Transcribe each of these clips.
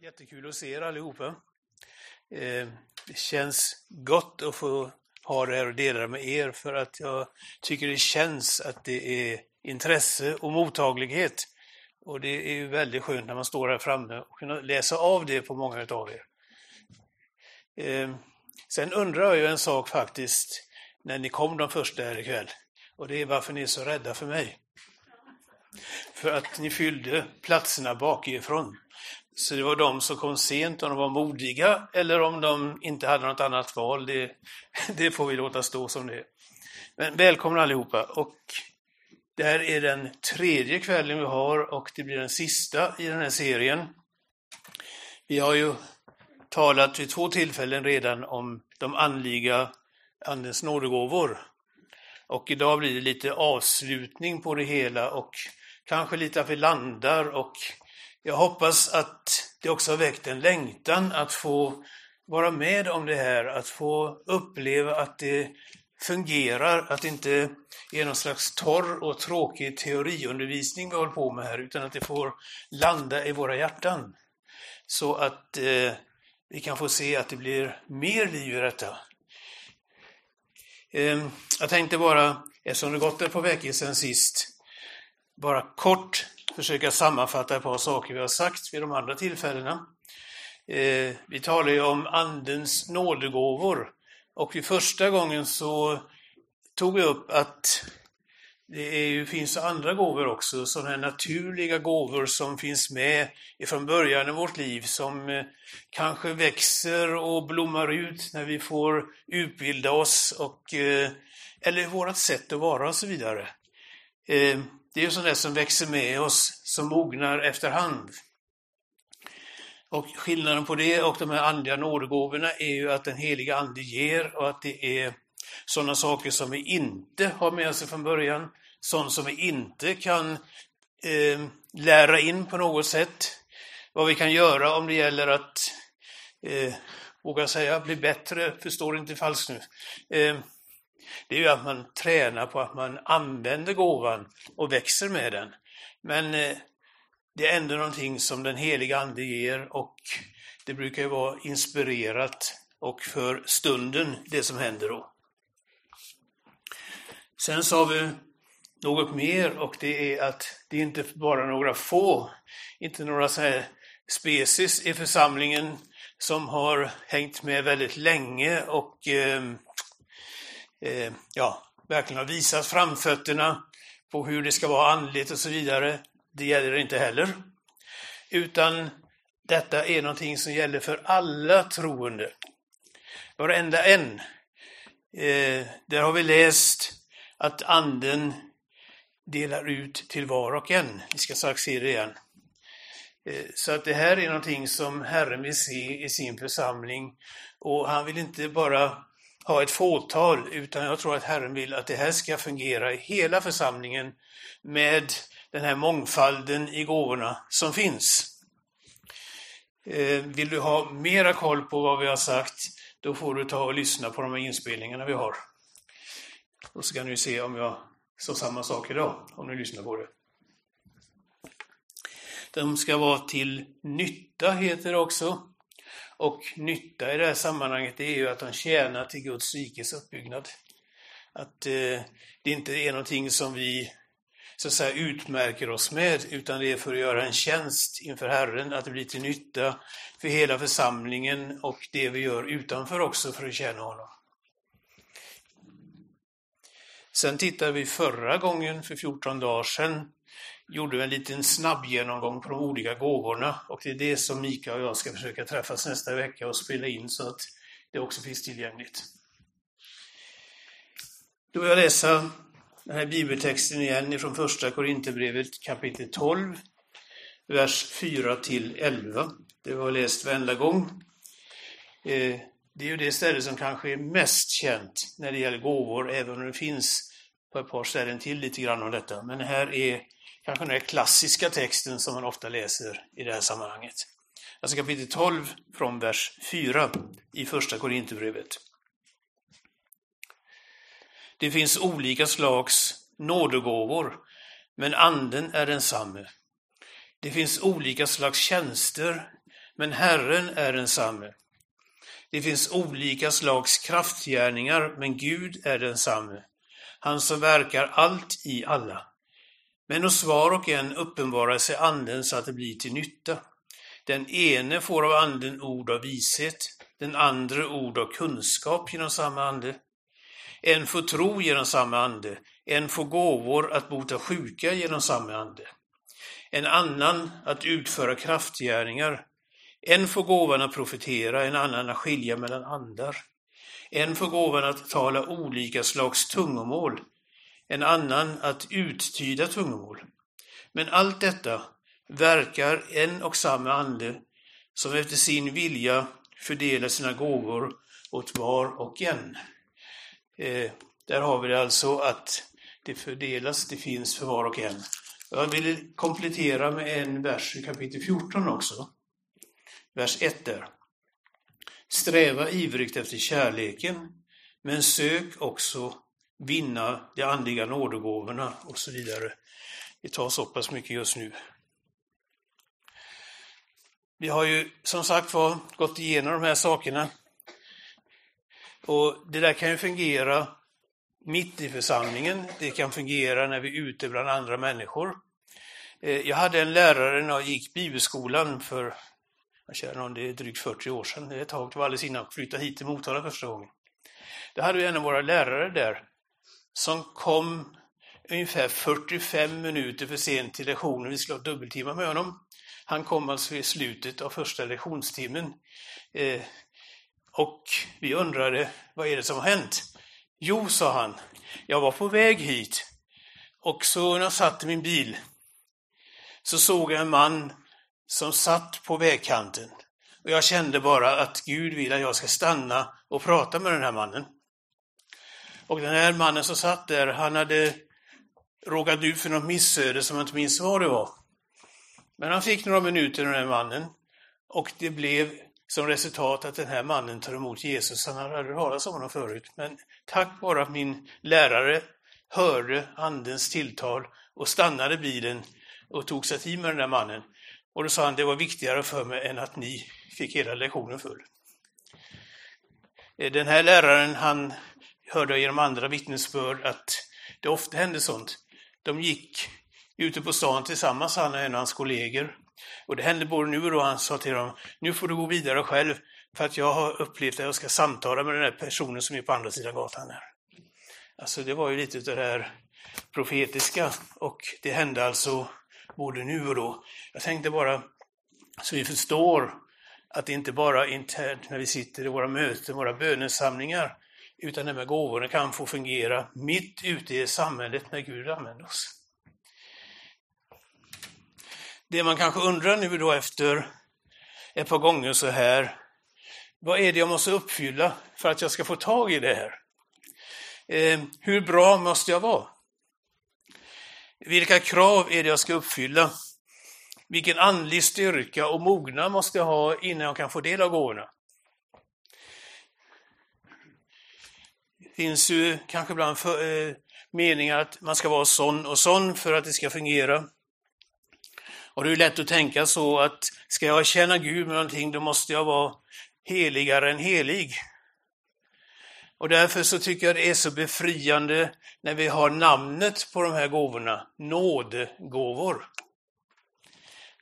Jättekul att se er allihopa. Eh, det känns gott att få ha det här och dela det med er för att jag tycker det känns att det är intresse och mottaglighet. Och det är ju väldigt skönt när man står här framme och kunna läsa av det på många av er. Eh, sen undrar jag ju en sak faktiskt när ni kom de första här ikväll. Och det är varför ni är så rädda för mig. För att ni fyllde platserna bakifrån. Så det var de som kom sent, om de var modiga eller om de inte hade något annat val. Det, det får vi låta stå som det är. Men välkomna allihopa. Och det här är den tredje kvällen vi har och det blir den sista i den här serien. Vi har ju talat vid två tillfällen redan om de andliga Andens nådegåvor. Och idag blir det lite avslutning på det hela och kanske lite att vi landar och jag hoppas att det också har väckt en längtan att få vara med om det här, att få uppleva att det fungerar, att det inte är någon slags torr och tråkig teoriundervisning vi håller på med här, utan att det får landa i våra hjärtan. Så att eh, vi kan få se att det blir mer liv i detta. Eh, jag tänkte bara, eftersom det gått ett par veckor sedan sist, bara kort försöka sammanfatta ett par saker vi har sagt vid de andra tillfällena. Eh, vi talar ju om Andens nådegåvor och vid första gången så tog vi upp att det ju, finns andra gåvor också, sådana här naturliga gåvor som finns med ifrån början i vårt liv, som eh, kanske växer och blommar ut när vi får utbilda oss, och, eh, eller vårt sätt att vara och så vidare. Eh, det är ju sånt som växer med oss, som mognar efterhand. Och skillnaden på det och de här andliga nådegåvorna är ju att den heliga Ande ger och att det är sådana saker som vi inte har med oss från början, sånt som vi inte kan eh, lära in på något sätt. Vad vi kan göra om det gäller att, eh, våga säga, bli bättre, förstår inte falskt nu. Eh, det är ju att man tränar på att man använder gåvan och växer med den. Men eh, det är ändå någonting som den heliga Ande ger och det brukar ju vara inspirerat och för stunden det som händer då. Sen sa vi något mer och det är att det är inte bara några få, inte några så här species i församlingen som har hängt med väldigt länge och eh, eh, ja, verkligen har visat framfötterna på hur det ska vara andligt och så vidare. Det gäller inte heller. Utan detta är någonting som gäller för alla troende. Varenda en. Eh, där har vi läst att anden delar ut till var och en. Vi ska strax se det igen. Eh, så att det här är någonting som Herren vill se i sin församling. Och han vill inte bara ha ett fåtal, utan jag tror att Herren vill att det här ska fungera i hela församlingen med den här mångfalden i gåvorna som finns. Eh, vill du ha mera koll på vad vi har sagt, då får du ta och lyssna på de här inspelningarna vi har. Och så kan du se om jag sa samma sak idag, om du lyssnar på det. De ska vara till nytta, heter det också. Och nytta i det här sammanhanget är ju att de tjänar till Guds rikes uppbyggnad. Att eh, det inte är någonting som vi så att säga utmärker oss med, utan det är för att göra en tjänst inför Herren, att det blir till nytta för hela församlingen och det vi gör utanför också för att tjäna honom. Sen tittade vi förra gången, för 14 dagar sedan, gjorde vi en liten snabb genomgång på de olika gåvorna och det är det som Mika och jag ska försöka träffas nästa vecka och spela in så att det också finns tillgängligt. Då vill jag läsa den här bibeltexten igen ifrån första Korinthierbrevet kapitel 12, vers 4 till 11. Det har läst varenda gång. Eh, det är ju det ställe som kanske är mest känt när det gäller gåvor, även om det finns på ett par ställen till lite grann om detta. Men här är kanske den klassiska texten som man ofta läser i det här sammanhanget. Alltså kapitel 12 från vers 4 i första Korinthierbrevet. Det finns olika slags nådegåvor, men anden är densamme. Det finns olika slags tjänster, men Herren är densamme. Det finns olika slags kraftgärningar, men Gud är densamme, han som verkar allt i alla. Men hos var och en uppenbarar sig Anden så att det blir till nytta. Den ene får av Anden ord av vishet, den andra ord av kunskap genom samma Ande. En får tro genom samma Ande, en får gåvor att bota sjuka genom samma Ande. En annan att utföra kraftgärningar, en får gåvan att profetera, en annan att skilja mellan andar. En får gåvan att tala olika slags tungomål, en annan att uttyda tungomål. Men allt detta verkar en och samma ande som efter sin vilja fördelar sina gåvor åt var och en. Eh, där har vi det alltså att det fördelas, det finns för var och en. Jag vill komplettera med en vers i kapitel 14 också. Vers 1 där. Sträva ivrigt efter kärleken, men sök också vinna de andliga nådegåvorna och så vidare. Det tar så pass mycket just nu. Vi har ju som sagt var gått igenom de här sakerna. Och det där kan ju fungera mitt i församlingen. Det kan fungera när vi är ute bland andra människor. Eh, jag hade en lärare när jag gick bibelskolan för, jag känner någon, det är drygt 40 år sedan, det är ett tag, det var alldeles innan jag flyttade hit till Motala första gången. Då hade vi en av våra lärare där som kom ungefär 45 minuter för sent till lektionen. Vi skulle ha dubbeltimmar med honom. Han kom alltså i slutet av första lektionstimmen. Eh, och vi undrade, vad är det som har hänt? Jo, sa han, jag var på väg hit och så när jag satt i min bil så såg jag en man som satt på vägkanten. Och jag kände bara att Gud vill att jag ska stanna och prata med den här mannen. Och den här mannen som satt där, han hade råkat ut för något missöde som jag inte minns vad det var. Men han fick några minuter, den här mannen, och det blev som resultat att den här mannen tar emot Jesus. Han hade aldrig hört om honom förut. Men tack vare att min lärare hörde Andens tilltal och stannade bilen och tog sig tid med den där mannen. Och då sa han, det var viktigare för mig än att ni fick hela lektionen full. Eh, den här läraren, han hörde genom andra vittnesbörd att det ofta hände sånt. De gick ute på stan tillsammans, han och en av hans kollegor. Och det hände både nu och då, han sa till dem, nu får du gå vidare själv, för att jag har upplevt att jag ska samtala med den här personen som är på andra sidan gatan här. Alltså det var ju lite av det här profetiska och det hände alltså både nu och då. Jag tänkte bara, så vi förstår att det inte bara är internt när vi sitter i våra möten, våra bönesamlingar, utan de gåvorna kan få fungera mitt ute i samhället när Gud använder oss. Det man kanske undrar nu då efter ett par gånger så här, vad är det jag måste uppfylla för att jag ska få tag i det här? Eh, hur bra måste jag vara? Vilka krav är det jag ska uppfylla? Vilken andlig styrka och mognad måste jag ha innan jag kan få del av gåvorna? Det finns ju kanske ibland för, eh, meningar att man ska vara sån och sån för att det ska fungera. Och det är lätt att tänka så att ska jag känna Gud med någonting, då måste jag vara heligare än helig. Och därför så tycker jag det är så befriande när vi har namnet på de här gåvorna, nådegåvor.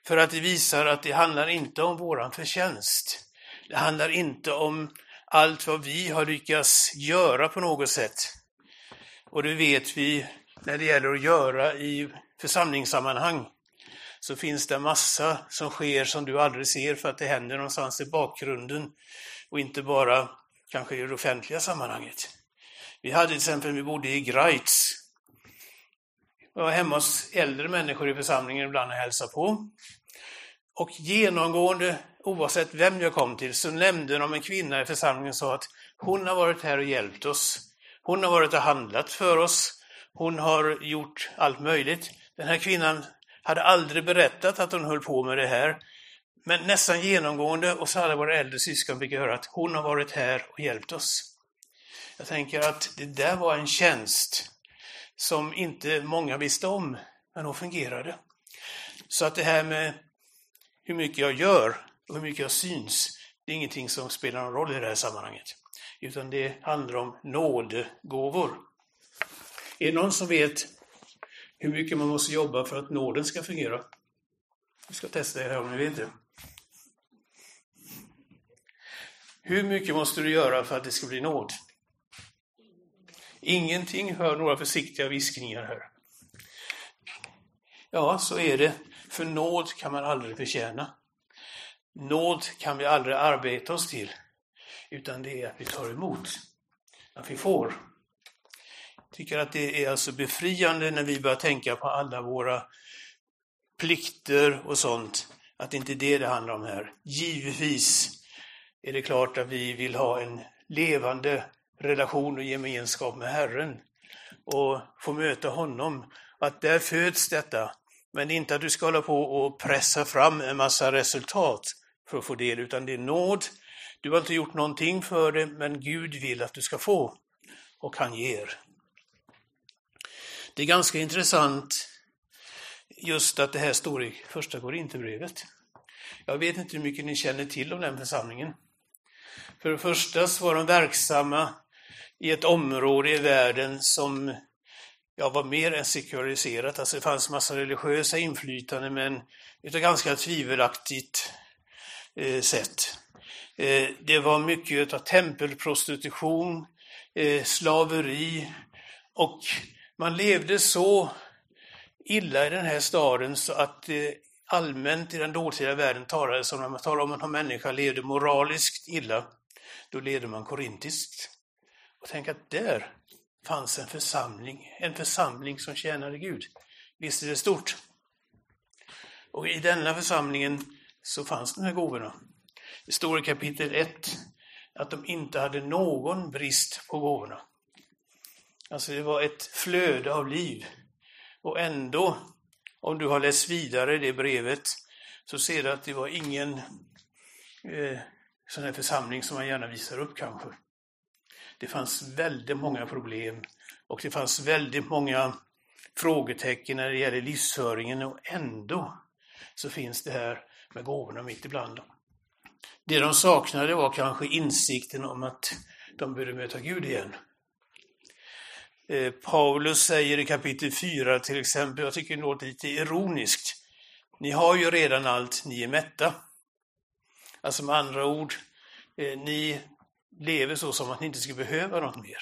För att det visar att det handlar inte om våran förtjänst. Det handlar inte om allt vad vi har lyckats göra på något sätt. Och det vet vi när det gäller att göra i församlingssammanhang. Så finns det massa som sker som du aldrig ser för att det händer någonstans i bakgrunden och inte bara kanske i det offentliga sammanhanget. Vi hade till exempel, vi bodde i Greitz. Jag var hemma hos äldre människor i församlingen ibland och hälsade på. Och genomgående, oavsett vem jag kom till, så nämnde de en kvinna i församlingen och sa att hon har varit här och hjälpt oss. Hon har varit och handlat för oss. Hon har gjort allt möjligt. Den här kvinnan hade aldrig berättat att hon höll på med det här. Men nästan genomgående, hos alla våra äldre syskon fick jag höra att hon har varit här och hjälpt oss. Jag tänker att det där var en tjänst som inte många visste om, men hon fungerade. Så att det här med hur mycket jag gör, och hur mycket jag syns, det är ingenting som spelar någon roll i det här sammanhanget. Utan det handlar om nådegåvor. Är det någon som vet hur mycket man måste jobba för att nåden ska fungera? Vi ska testa det här om ni vet det. Hur mycket måste du göra för att det ska bli nåd? Ingenting, hör några försiktiga viskningar här. Ja, så är det. För nåd kan man aldrig förtjäna. Nåd kan vi aldrig arbeta oss till, utan det är att vi tar emot, att vi får. Jag tycker att det är alltså befriande när vi börjar tänka på alla våra plikter och sånt, att det inte är det det handlar om här. Givetvis är det klart att vi vill ha en levande relation och gemenskap med Herren och få möta honom. Att där föds detta. Men inte att du ska hålla på och pressa fram en massa resultat för att få del, utan det är nåd. Du har inte gjort någonting för det, men Gud vill att du ska få och han ger. Det är ganska intressant just att det här står i första Korinthierbrevet. Jag vet inte hur mycket ni känner till om den församlingen. För det första så var de verksamma i ett område i världen som ja, var mer än sekulariserat. Alltså det fanns massa religiösa inflytande men utav ganska tvivelaktigt eh, sätt. Eh, det var mycket av tempelprostitution, eh, slaveri och man levde så illa i den här staden så att eh, allmänt i den dåtida världen talades om, när man talar om att en människa levde moraliskt illa, då leder man korintiskt. Och tänk att där fanns en församling, en församling som tjänade Gud. Visst är det stort? Och i denna församlingen så fanns de här gåvorna. Det står i kapitel 1 att de inte hade någon brist på gåvorna. Alltså det var ett flöde av liv. Och ändå, om du har läst vidare det brevet, så ser du att det var ingen eh, sån här församling som man gärna visar upp kanske. Det fanns väldigt många problem och det fanns väldigt många frågetecken när det gäller livsföringen och ändå så finns det här med gåvorna mitt ibland dem. Det de saknade var kanske insikten om att de behövde möta Gud igen. Eh, Paulus säger i kapitel 4 till exempel, jag tycker det låter lite ironiskt, ni har ju redan allt, ni är mätta. Alltså med andra ord, eh, ni lever så som att ni inte skulle behöva något mer.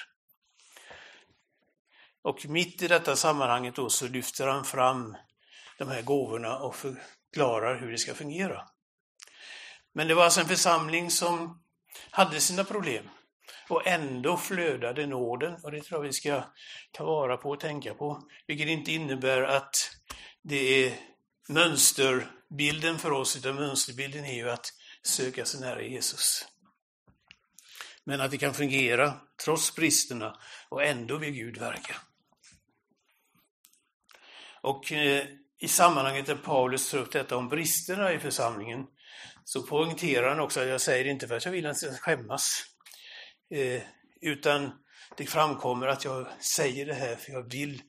Och mitt i detta sammanhanget då så lyfter han fram de här gåvorna och förklarar hur det ska fungera. Men det var alltså en församling som hade sina problem och ändå flödade nåden och det tror jag vi ska ta vara på och tänka på. Vilket inte innebär att det är mönsterbilden för oss, utan mönsterbilden är ju att söka sig nära Jesus. Men att det kan fungera trots bristerna och ändå vill Gud verka. Och eh, i sammanhanget där Paulus tar upp detta om bristerna i församlingen så poängterar han också att jag säger inte för att jag vill att jag ska skämmas, eh, utan det framkommer att jag säger det här för jag vill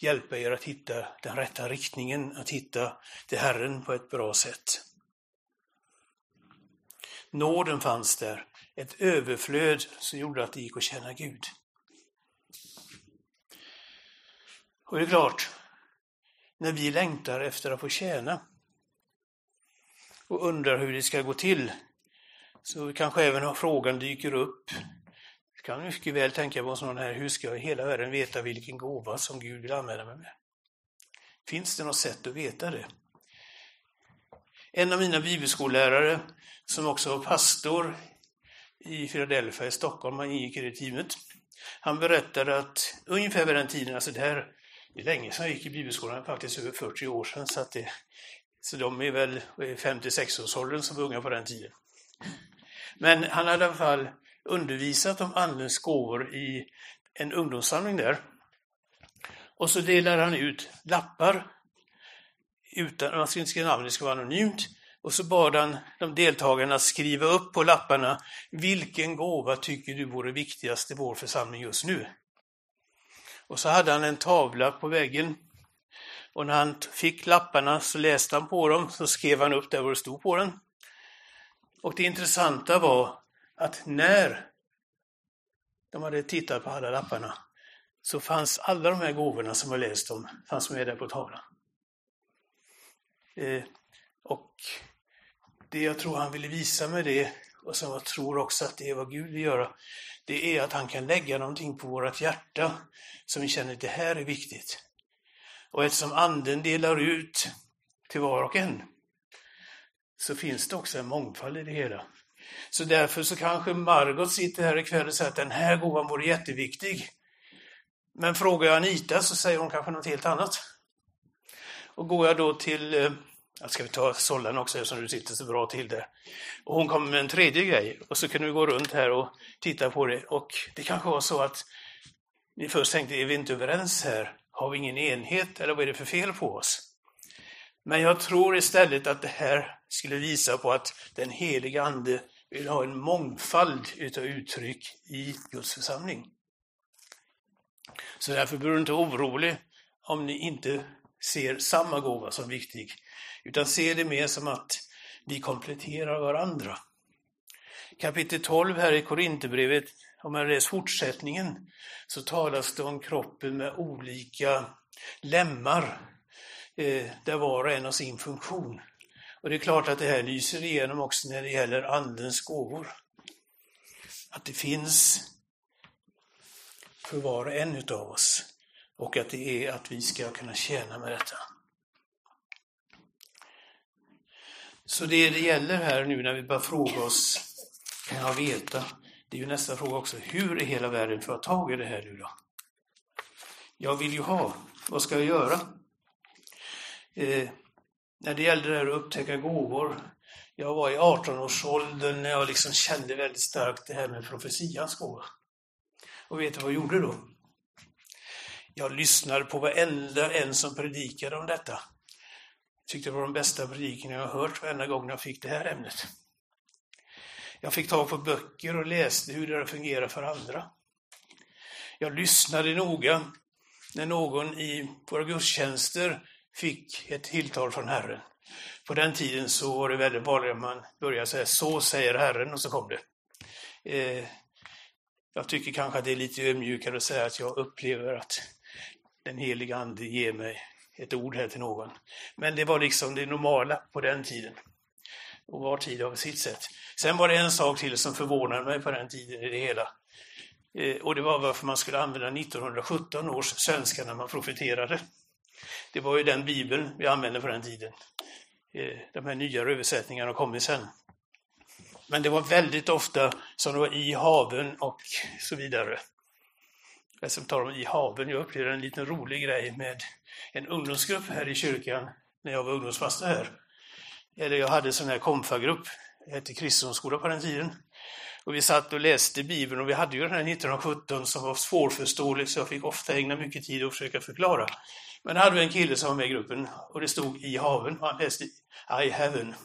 hjälpa er att hitta den rätta riktningen, att hitta till Herren på ett bra sätt. Nåden fanns där, ett överflöd som gjorde att det gick att känna Gud. Och det är klart, när vi längtar efter att få tjäna och undrar hur det ska gå till, så kanske även frågan dyker upp. Du kan mycket väl tänka på en sån här, hur ska jag i hela världen veta vilken gåva som Gud vill använda mig med? Finns det något sätt att veta det? En av mina bibelskollärare, som också var pastor i Philadelphia i Stockholm, han ingick i det teamet, han berättade att ungefär vid den tiden, alltså det här det är länge sedan jag gick i bibelskolan, faktiskt över 40 år sedan, så, att det, så de är väl 56-årsåldern som var unga på den tiden. Men han hade i alla fall undervisat om Andens gåvor i en ungdomssamling där. Och så delade han ut lappar, utan, man ska inte skriva namn, det ska vara anonymt, och så bad han de deltagarna skriva upp på lapparna, vilken gåva tycker du vore viktigast i vår församling just nu? Och så hade han en tavla på väggen. Och när han fick lapparna så läste han på dem, så skrev han upp där vad det stod på den. Och det intressanta var att när de hade tittat på alla lapparna så fanns alla de här gåvorna som jag läst om, fanns med där på tavlan. Eh, och det jag tror han ville visa med det, och som jag tror också att det är vad Gud vill göra, det är att han kan lägga någonting på vårt hjärta som vi känner att det här är viktigt. Och eftersom anden delar ut till var och en, så finns det också en mångfald i det hela. Så därför så kanske Margot sitter här ikväll och säger att den här gåvan vore jätteviktig. Men frågar jag Anita så säger hon kanske något helt annat. Och går jag då till, eh, ska vi ta sållen också eftersom du sitter så bra till där. Och hon kommer med en tredje grej och så kan du gå runt här och titta på det. Och det kanske var så att ni först tänkte, är vi inte överens här? Har vi ingen enhet eller vad är det för fel på oss? Men jag tror istället att det här skulle visa på att den heliga Ande vill ha en mångfald utav uttryck i Guds församling. Så därför behöver du inte vara orolig om ni inte ser samma gåva som viktig, utan se det mer som att vi kompletterar varandra. Kapitel 12 här i Korinthierbrevet, om man läser fortsättningen, så talas det om kroppen med olika lemmar, eh, där var och en har sin funktion. Och det är klart att det här lyser igenom också när det gäller Andens gåvor. Att det finns för var och en utav oss och att det är att vi ska kunna tjäna med detta. Så det det gäller här nu när vi börjar fråga oss, kan jag veta? Det är ju nästa fråga också, hur i hela världen får jag tag i det här nu då? Jag vill ju ha, vad ska jag göra? Eh, när det gällde det här att upptäcka gåvor, jag var i 18-årsåldern när jag liksom kände väldigt starkt det här med profetians gåva. Och vet du vad jag gjorde då? Jag lyssnade på varenda en som predikade om detta. Jag tyckte det var de bästa predikan jag hört varenda gång jag fick det här ämnet. Jag fick tag på böcker och läste hur det fungerar för andra. Jag lyssnade noga när någon i våra gudstjänster fick ett tilltal från Herren. På den tiden så var det väldigt vanligt att man började säga så säger Herren och så kom det. Eh, jag tycker kanske att det är lite ödmjukare att säga att jag upplever att den heliga Ande ger mig ett ord här till någon. Men det var liksom det normala på den tiden. Och var tid av sitt sätt. Sen var det en sak till som förvånade mig på den tiden i det hela. Eh, och det var varför man skulle använda 1917 års svenska när man profeterade. Det var ju den bibeln vi använde på den tiden. Eh, de här nyare översättningarna har kommit sen. Men det var väldigt ofta som det var i haven och så vidare. Jag som tar dem i haven. Jag upplevde en liten rolig grej med en ungdomsgrupp här i kyrkan när jag var ungdomspastor här. Eller jag hade en sån här komfagrupp, det hette Kristendomsskola på den tiden. Och vi satt och läste Bibeln och vi hade ju den här 1917 som var svårförståelig så jag fick ofta ägna mycket tid att försöka förklara. Men då hade vi en kille som var med i gruppen och det stod i haven och han läste I heaven.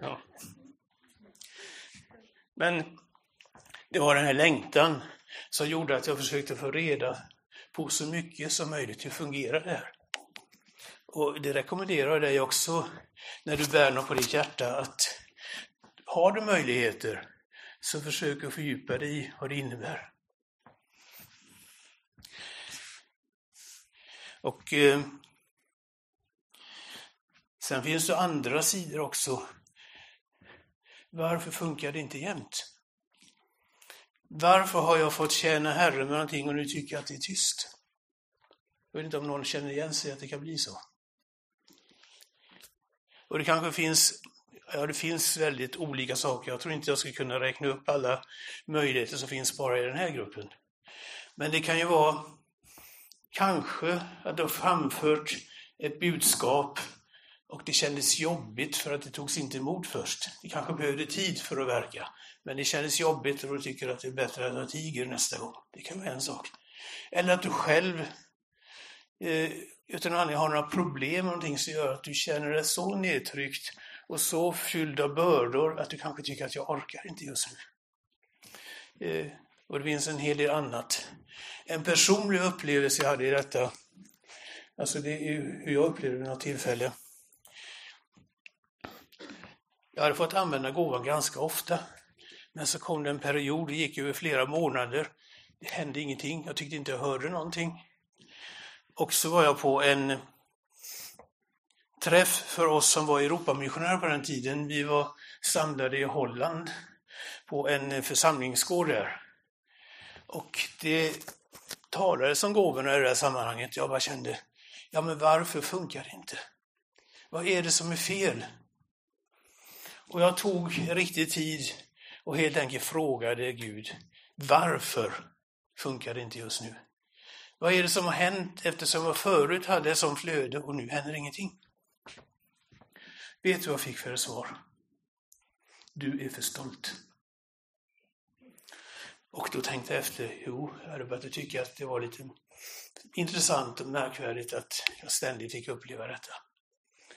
Ja. Men det var den här längtan som gjorde att jag försökte få reda på så mycket som möjligt. Hur fungerar det här? Och det rekommenderar jag dig också när du bär något på ditt hjärta att har du möjligheter så försök att fördjupa dig i vad det innebär. Och eh, Sen finns det andra sidor också. Varför funkar det inte jämt? Varför har jag fått tjäna Herren med någonting och nu tycker jag att det är tyst? Jag vet inte om någon känner igen sig att det kan bli så. Och det kanske finns, ja det finns väldigt olika saker. Jag tror inte jag ska kunna räkna upp alla möjligheter som finns bara i den här gruppen. Men det kan ju vara kanske att du har framfört ett budskap och det kändes jobbigt för att det togs inte emot först. Det kanske behövde tid för att verka. Men det kändes jobbigt och du tycker att det är bättre att jag tiger nästa gång. Det kan vara en sak. Eller att du själv eh, utan anledning har några problem med någonting som gör att du känner dig så nedtryckt och så fylld av bördor att du kanske tycker att jag orkar inte just nu. Eh, och det finns en hel del annat. En personlig upplevelse jag hade i detta, alltså det är hur jag upplevde det vid något tillfälle. Jag hade fått använda gåvan ganska ofta. Men så kom det en period, det gick över flera månader. Det hände ingenting, jag tyckte inte jag hörde någonting. Och så var jag på en träff för oss som var Europamissionärer på den tiden. Vi var samlade i Holland på en församlingsgård där. Och det talades om gåvorna i det här sammanhanget. Jag bara kände, ja men varför funkar det inte? Vad är det som är fel? Och jag tog riktig tid och helt enkelt frågade Gud, varför funkar det inte just nu? Vad är det som har hänt eftersom jag förut hade ett flöde och nu händer ingenting? Vet du vad jag fick för svar? Du är för stolt. Och då tänkte jag efter, jo, jag hade börjat tycka att det var lite intressant och märkvärdigt att jag ständigt fick uppleva detta.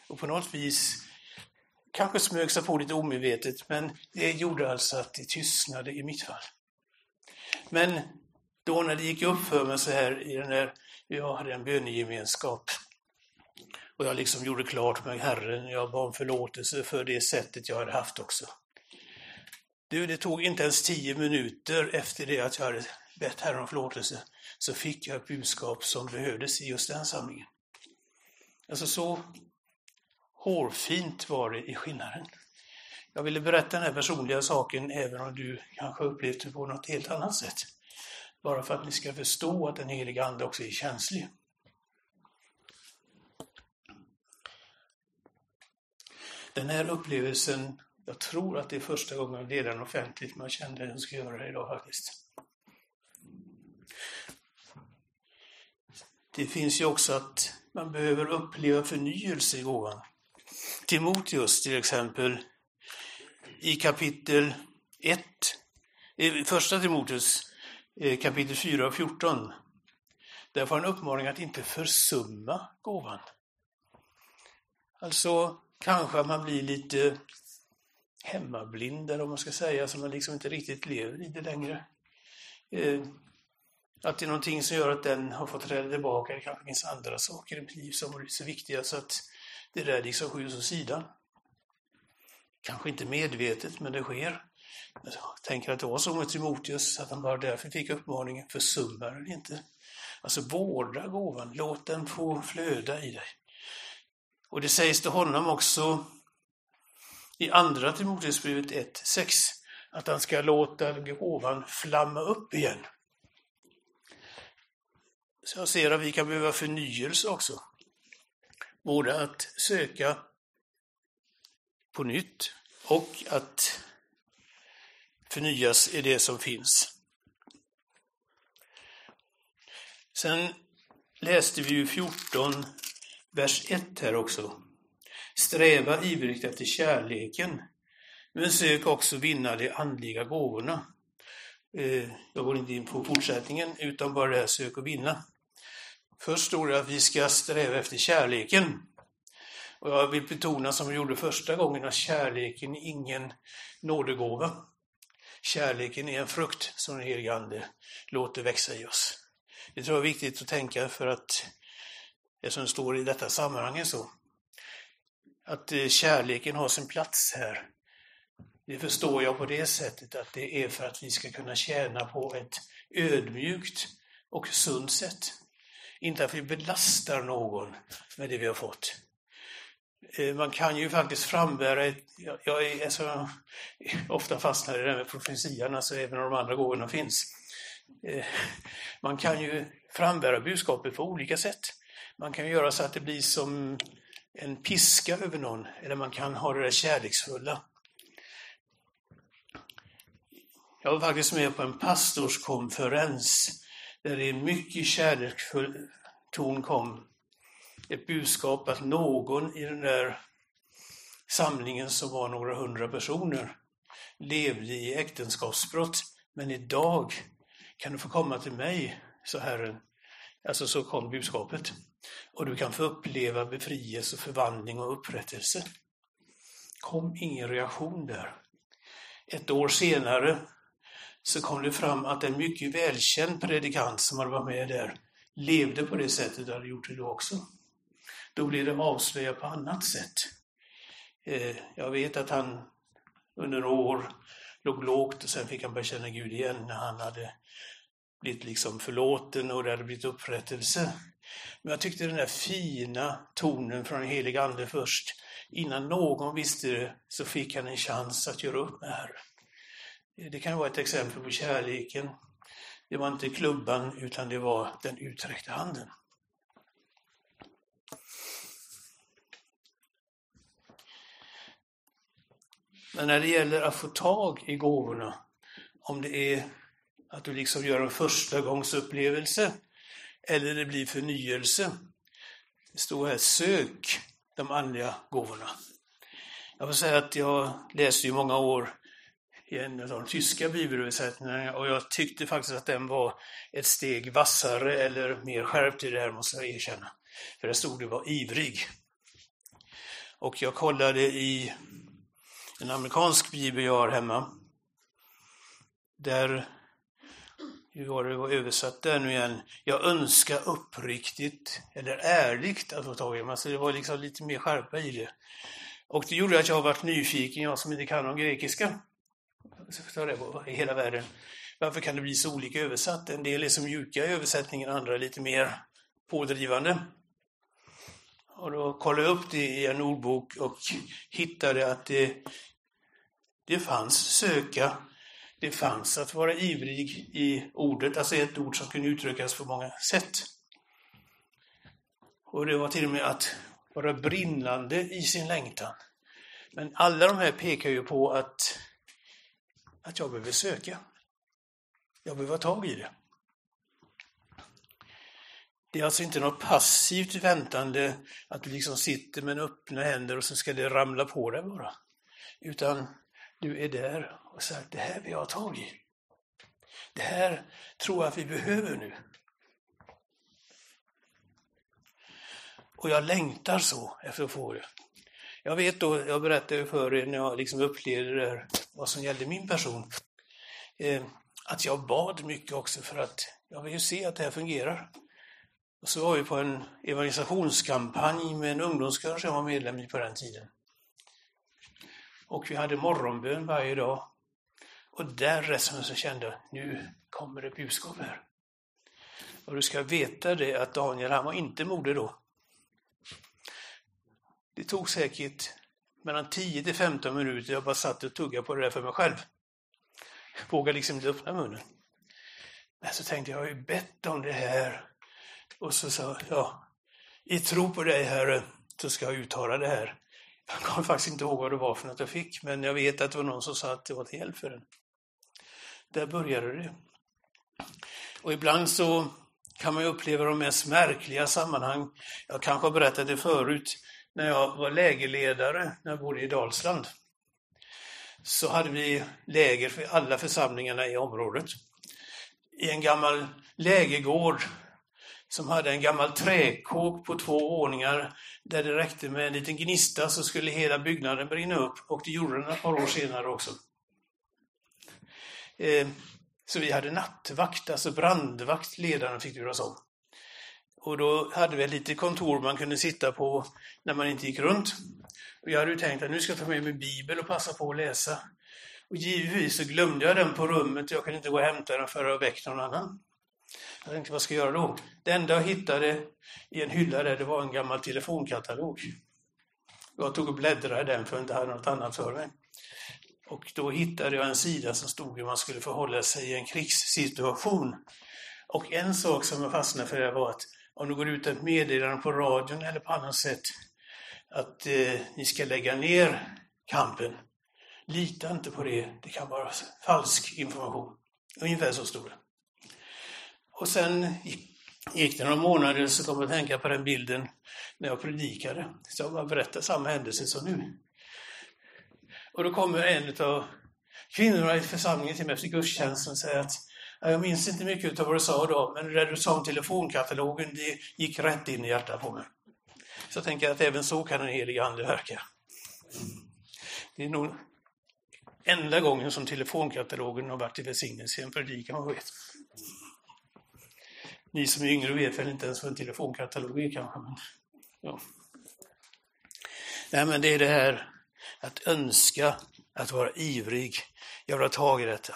Och på något vis kanske smög sig på lite omedvetet, men det gjorde alltså att det tystnade i mitt fall. Men då när det gick upp för mig så här i den där, jag hade en bönegemenskap och jag liksom gjorde klart med Herren, jag bad om förlåtelse för det sättet jag hade haft också. Du, det tog inte ens tio minuter efter det att jag hade bett Herren om förlåtelse, så fick jag ett budskap som behövdes i just den samlingen. Alltså så hårfint var det i skillnaden. Jag ville berätta den här personliga saken även om du kanske upplevt det på något helt annat sätt. Bara för att ni ska förstå att den heliga Ande också är känslig. Den här upplevelsen, jag tror att det är första gången jag delar den offentligt, men jag kände att jag skulle göra det idag faktiskt. Det finns ju också att man behöver uppleva förnyelse i gåvan. Timoteus till exempel, i kapitel 1, första Timoteus eh, kapitel 4 och 14, där får han uppmaning att inte försumma gåvan. Alltså kanske att man blir lite hemmablind, eller om man ska säga, så man liksom inte riktigt lever i det längre. Eh, att det är någonting som gör att den har fått träda tillbaka. Det kanske finns andra saker i mitt liv som är så viktiga så att det där liksom skjuts åt sidan. Kanske inte medvetet, men det sker. Jag tänker att det var så med Timoteus, att han bara därför fick uppmaningen, försumma den inte. Alltså vårda gåvan, låt den få flöda i dig. Och det sägs till honom också i andra Timoteusbrevet 1.6 att han ska låta gåvan flamma upp igen. Så jag ser att vi kan behöva förnyelse också. Både att söka på nytt och att förnyas i det som finns. Sen läste vi ju 14, vers 1 här också. Sträva ivrigt efter kärleken, men sök också vinna de andliga gåvorna. Eh, jag går inte in på fortsättningen, utan bara det här sök och vinna. Först står det att vi ska sträva efter kärleken. Och jag vill betona som vi gjorde första gången att kärleken är ingen nådegåva. Kärleken är en frukt som den helige Ande låter växa i oss. Det tror jag är viktigt att tänka för att det som står i detta sammanhang så. Att eh, kärleken har sin plats här. Det förstår jag på det sättet att det är för att vi ska kunna tjäna på ett ödmjukt och sunt sätt. Inte att vi belastar någon med det vi har fått. Eh, man kan ju faktiskt frambära, ett, jag är så, ofta fastnar i det där med profetian, alltså även om de andra gåvorna finns. Eh, man kan ju frambära budskapet på olika sätt. Man kan göra så att det blir som en piska över någon, eller man kan ha det där kärleksfulla. Jag var faktiskt med på en pastorskonferens där det en mycket kärleksfull ton kom. Ett budskap att någon i den där samlingen som var några hundra personer levde i äktenskapsbrott. Men idag kan du få komma till mig, sa Herren. Alltså så kom budskapet. Och du kan få uppleva befrielse, förvandling och upprättelse. kom ingen reaktion där. Ett år senare så kom det fram att en mycket välkänd predikant som hade varit med där levde på det sättet och hade gjort det då också. Då blev det avslöjat på annat sätt. Eh, jag vet att han under några år låg lågt och sen fick han börja känna Gud igen när han hade blivit liksom förlåten och det hade blivit upprättelse. Men jag tyckte den där fina tonen från den helige Ande först, innan någon visste det, så fick han en chans att göra upp med Herren. Det kan vara ett exempel på kärleken. Det var inte klubban, utan det var den utsträckta handen. Men när det gäller att få tag i gåvorna, om det är att du liksom gör en första gångs upplevelse eller det blir förnyelse. Det står här, sök de andliga gåvorna. Jag får säga att jag läste i många år i en av de tyska bibelöversättningarna och jag tyckte faktiskt att den var ett steg vassare eller mer skärpt i det här, måste jag erkänna. För det stod det var ivrig. Och jag kollade i en amerikansk bibel jag har hemma. Där, hur var det var översatt där nu igen? Jag önskar uppriktigt, eller ärligt att få tag i dem. Alltså det var liksom lite mer skärpa i det. Och det gjorde att jag har varit nyfiken, jag som inte kan om grekiska i hela världen. Varför kan det bli så olika översatt? En del är så mjuka i översättningen, andra är lite mer pådrivande. Och då kollade jag upp det i en ordbok och hittade att det det fanns söka, det fanns att vara ivrig i ordet, alltså ett ord som kunde uttryckas på många sätt. Och det var till och med att vara brinnande i sin längtan. Men alla de här pekar ju på att, att jag behöver söka. Jag behöver ha tag i det. Det är alltså inte något passivt väntande, att du liksom sitter med öppna händer och så ska det ramla på dig bara. Utan du är där och säger det här vill jag ha tag i. Det här tror jag att vi behöver nu. Och jag längtar så efter att få det. Jag vet då, jag berättade för er när jag liksom upplevde det här, vad som gällde min person, eh, att jag bad mycket också för att jag vill ju se att det här fungerar. Och så var vi på en evangelisationskampanj med en ungdomskör som jag var medlem i på den tiden. Och vi hade morgonbön varje dag. Och där så kände jag, nu kommer det budskap här. Och du ska veta det att Daniel, han var inte modig då. Det tog säkert mellan 10 till 15 minuter, jag bara satt och tuggade på det där för mig själv. Jag vågade liksom inte öppna munnen. Men så tänkte jag, jag har ju bett om det här. Och så sa jag, i tro på dig Herre, så ska jag uttala det här. Jag kommer faktiskt inte ihåg vad det var för något jag fick, men jag vet att det var någon som sa att det var till hjälp för den. Där började det. Och ibland så kan man ju uppleva de mest märkliga sammanhang. Jag kanske har berättat det förut, när jag var lägerledare när jag bodde i Dalsland. Så hade vi läger för alla församlingarna i området. I en gammal lägergård som hade en gammal träkåk på två våningar där det räckte med en liten gnista så skulle hela byggnaden brinna upp och det gjorde den ett par år senare också. Eh, så vi hade nattvakt, alltså brandvakt, ledaren fick göra om. Och då hade vi ett litet kontor man kunde sitta på när man inte gick runt. Och jag hade ju tänkt att nu ska jag ta med mig Bibel och passa på att läsa. Och givetvis så glömde jag den på rummet, jag kunde inte gå och hämta den för att väcka någon annan. Jag tänkte, vad ska jag göra då? Det enda jag hittade i en hylla där, det var en gammal telefonkatalog. Jag tog och bläddrade i den för att jag inte hade något annat för mig. Och då hittade jag en sida som stod hur man skulle förhålla sig i en krigssituation. Och en sak som jag fastnade för det var att om det går ut ett meddelande på radion eller på annat sätt att eh, ni ska lägga ner kampen, lita inte på det. Det kan vara falsk information. Ungefär så stod det. Och sen gick det några månader så kom jag att tänka på den bilden när jag predikade. Så jag berättade samma händelse som nu. Och då kommer en av kvinnorna i församlingen till mig efter gudstjänsten och säger att jag minns inte mycket av vad du sa då, men det du sa om telefonkatalogen, det gick rätt in i hjärtat på mig. Så jag tänker att även så kan den helige Ande verka. Det är nog enda gången som telefonkatalogen har varit i välsignelse i en predikan, vad vet. Ni som är yngre vet väl inte ens vad en telefonkatalog är kanske. Men, ja. Nej, men det är det här att önska, att vara ivrig. Jag vill ha tag i detta.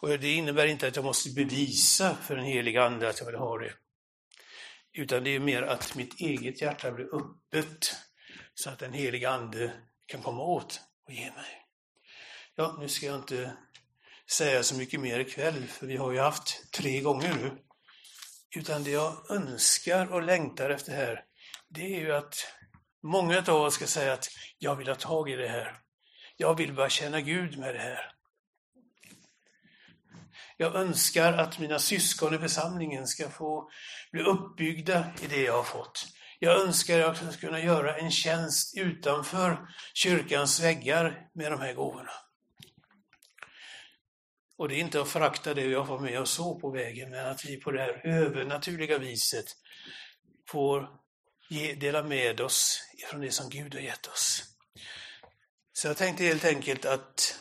Och det innebär inte att jag måste bevisa för den heliga Ande att jag vill ha det. Utan det är mer att mitt eget hjärta blir öppet så att den heliga Ande kan komma åt och ge mig. Ja, nu ska jag inte säga så mycket mer ikväll, för vi har ju haft tre gånger nu. Utan det jag önskar och längtar efter här, det är ju att många av oss ska säga att jag vill ha tag i det här. Jag vill bara känna Gud med det här. Jag önskar att mina syskon i församlingen ska få bli uppbyggda i det jag har fått. Jag önskar att jag ska kunna göra en tjänst utanför kyrkans väggar med de här gåvorna. Och det är inte att förakta det jag var med och såg på vägen, men att vi på det här övernaturliga viset får ge, dela med oss ifrån det som Gud har gett oss. Så jag tänkte helt enkelt att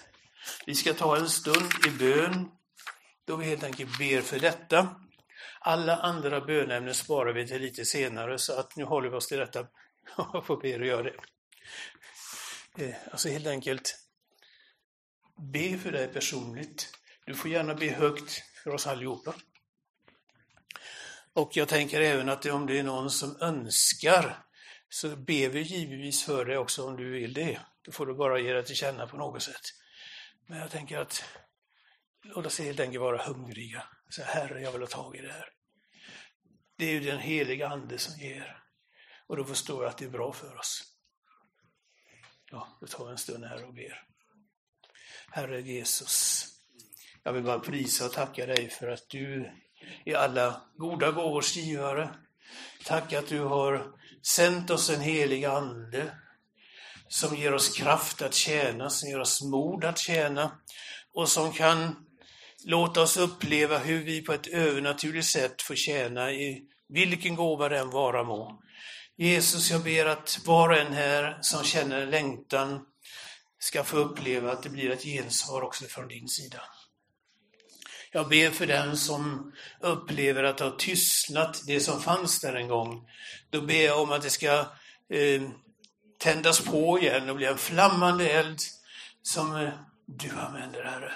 vi ska ta en stund i bön då vi helt enkelt ber för detta. Alla andra bönämnen sparar vi till lite senare så att nu håller vi oss till detta och får be och göra det. Eh, alltså helt enkelt be för dig personligt. Du får gärna be högt för oss allihopa. Och jag tänker även att om det är någon som önskar så ber vi givetvis för dig också om du vill det. Då får du bara ge dig till känna på något sätt. Men jag tänker att låt oss helt enkelt vara hungriga. Så Herre, jag vill ha tag i det här. Det är ju den heliga Ande som ger. Och då förstår jag att det är bra för oss. Ja, då tar vi en stund här och ber. Herre Jesus, jag vill bara prisa och tacka dig för att du är alla goda gåvors givare. Tack att du har sänt oss en helig Ande som ger oss kraft att tjäna, som ger oss mod att tjäna och som kan Låt oss uppleva hur vi på ett övernaturligt sätt får tjäna i vilken gåva den vara må. Jesus, jag ber att var och en här som känner längtan ska få uppleva att det blir ett gensvar också från din sida. Jag ber för den som upplever att det har tystnat, det som fanns där en gång. Då ber jag om att det ska eh, tändas på igen och bli en flammande eld som eh, du använder, Herre.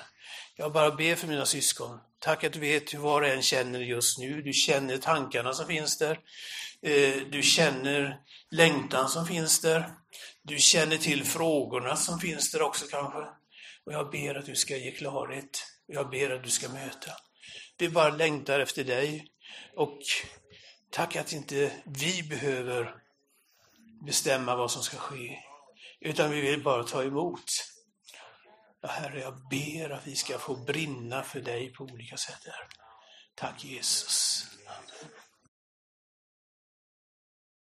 Jag bara ber för mina syskon. Tack att du vet hur var och en känner just nu. Du känner tankarna som finns där. Eh, du känner längtan som finns där. Du känner till frågorna som finns där också kanske. Och jag ber att du ska ge klarhet. Jag ber att du ska möta. Vi bara längtar efter dig och tack att inte vi behöver bestämma vad som ska ske, utan vi vill bara ta emot. Ja, Herre, jag ber att vi ska få brinna för dig på olika sätt. Tack Jesus.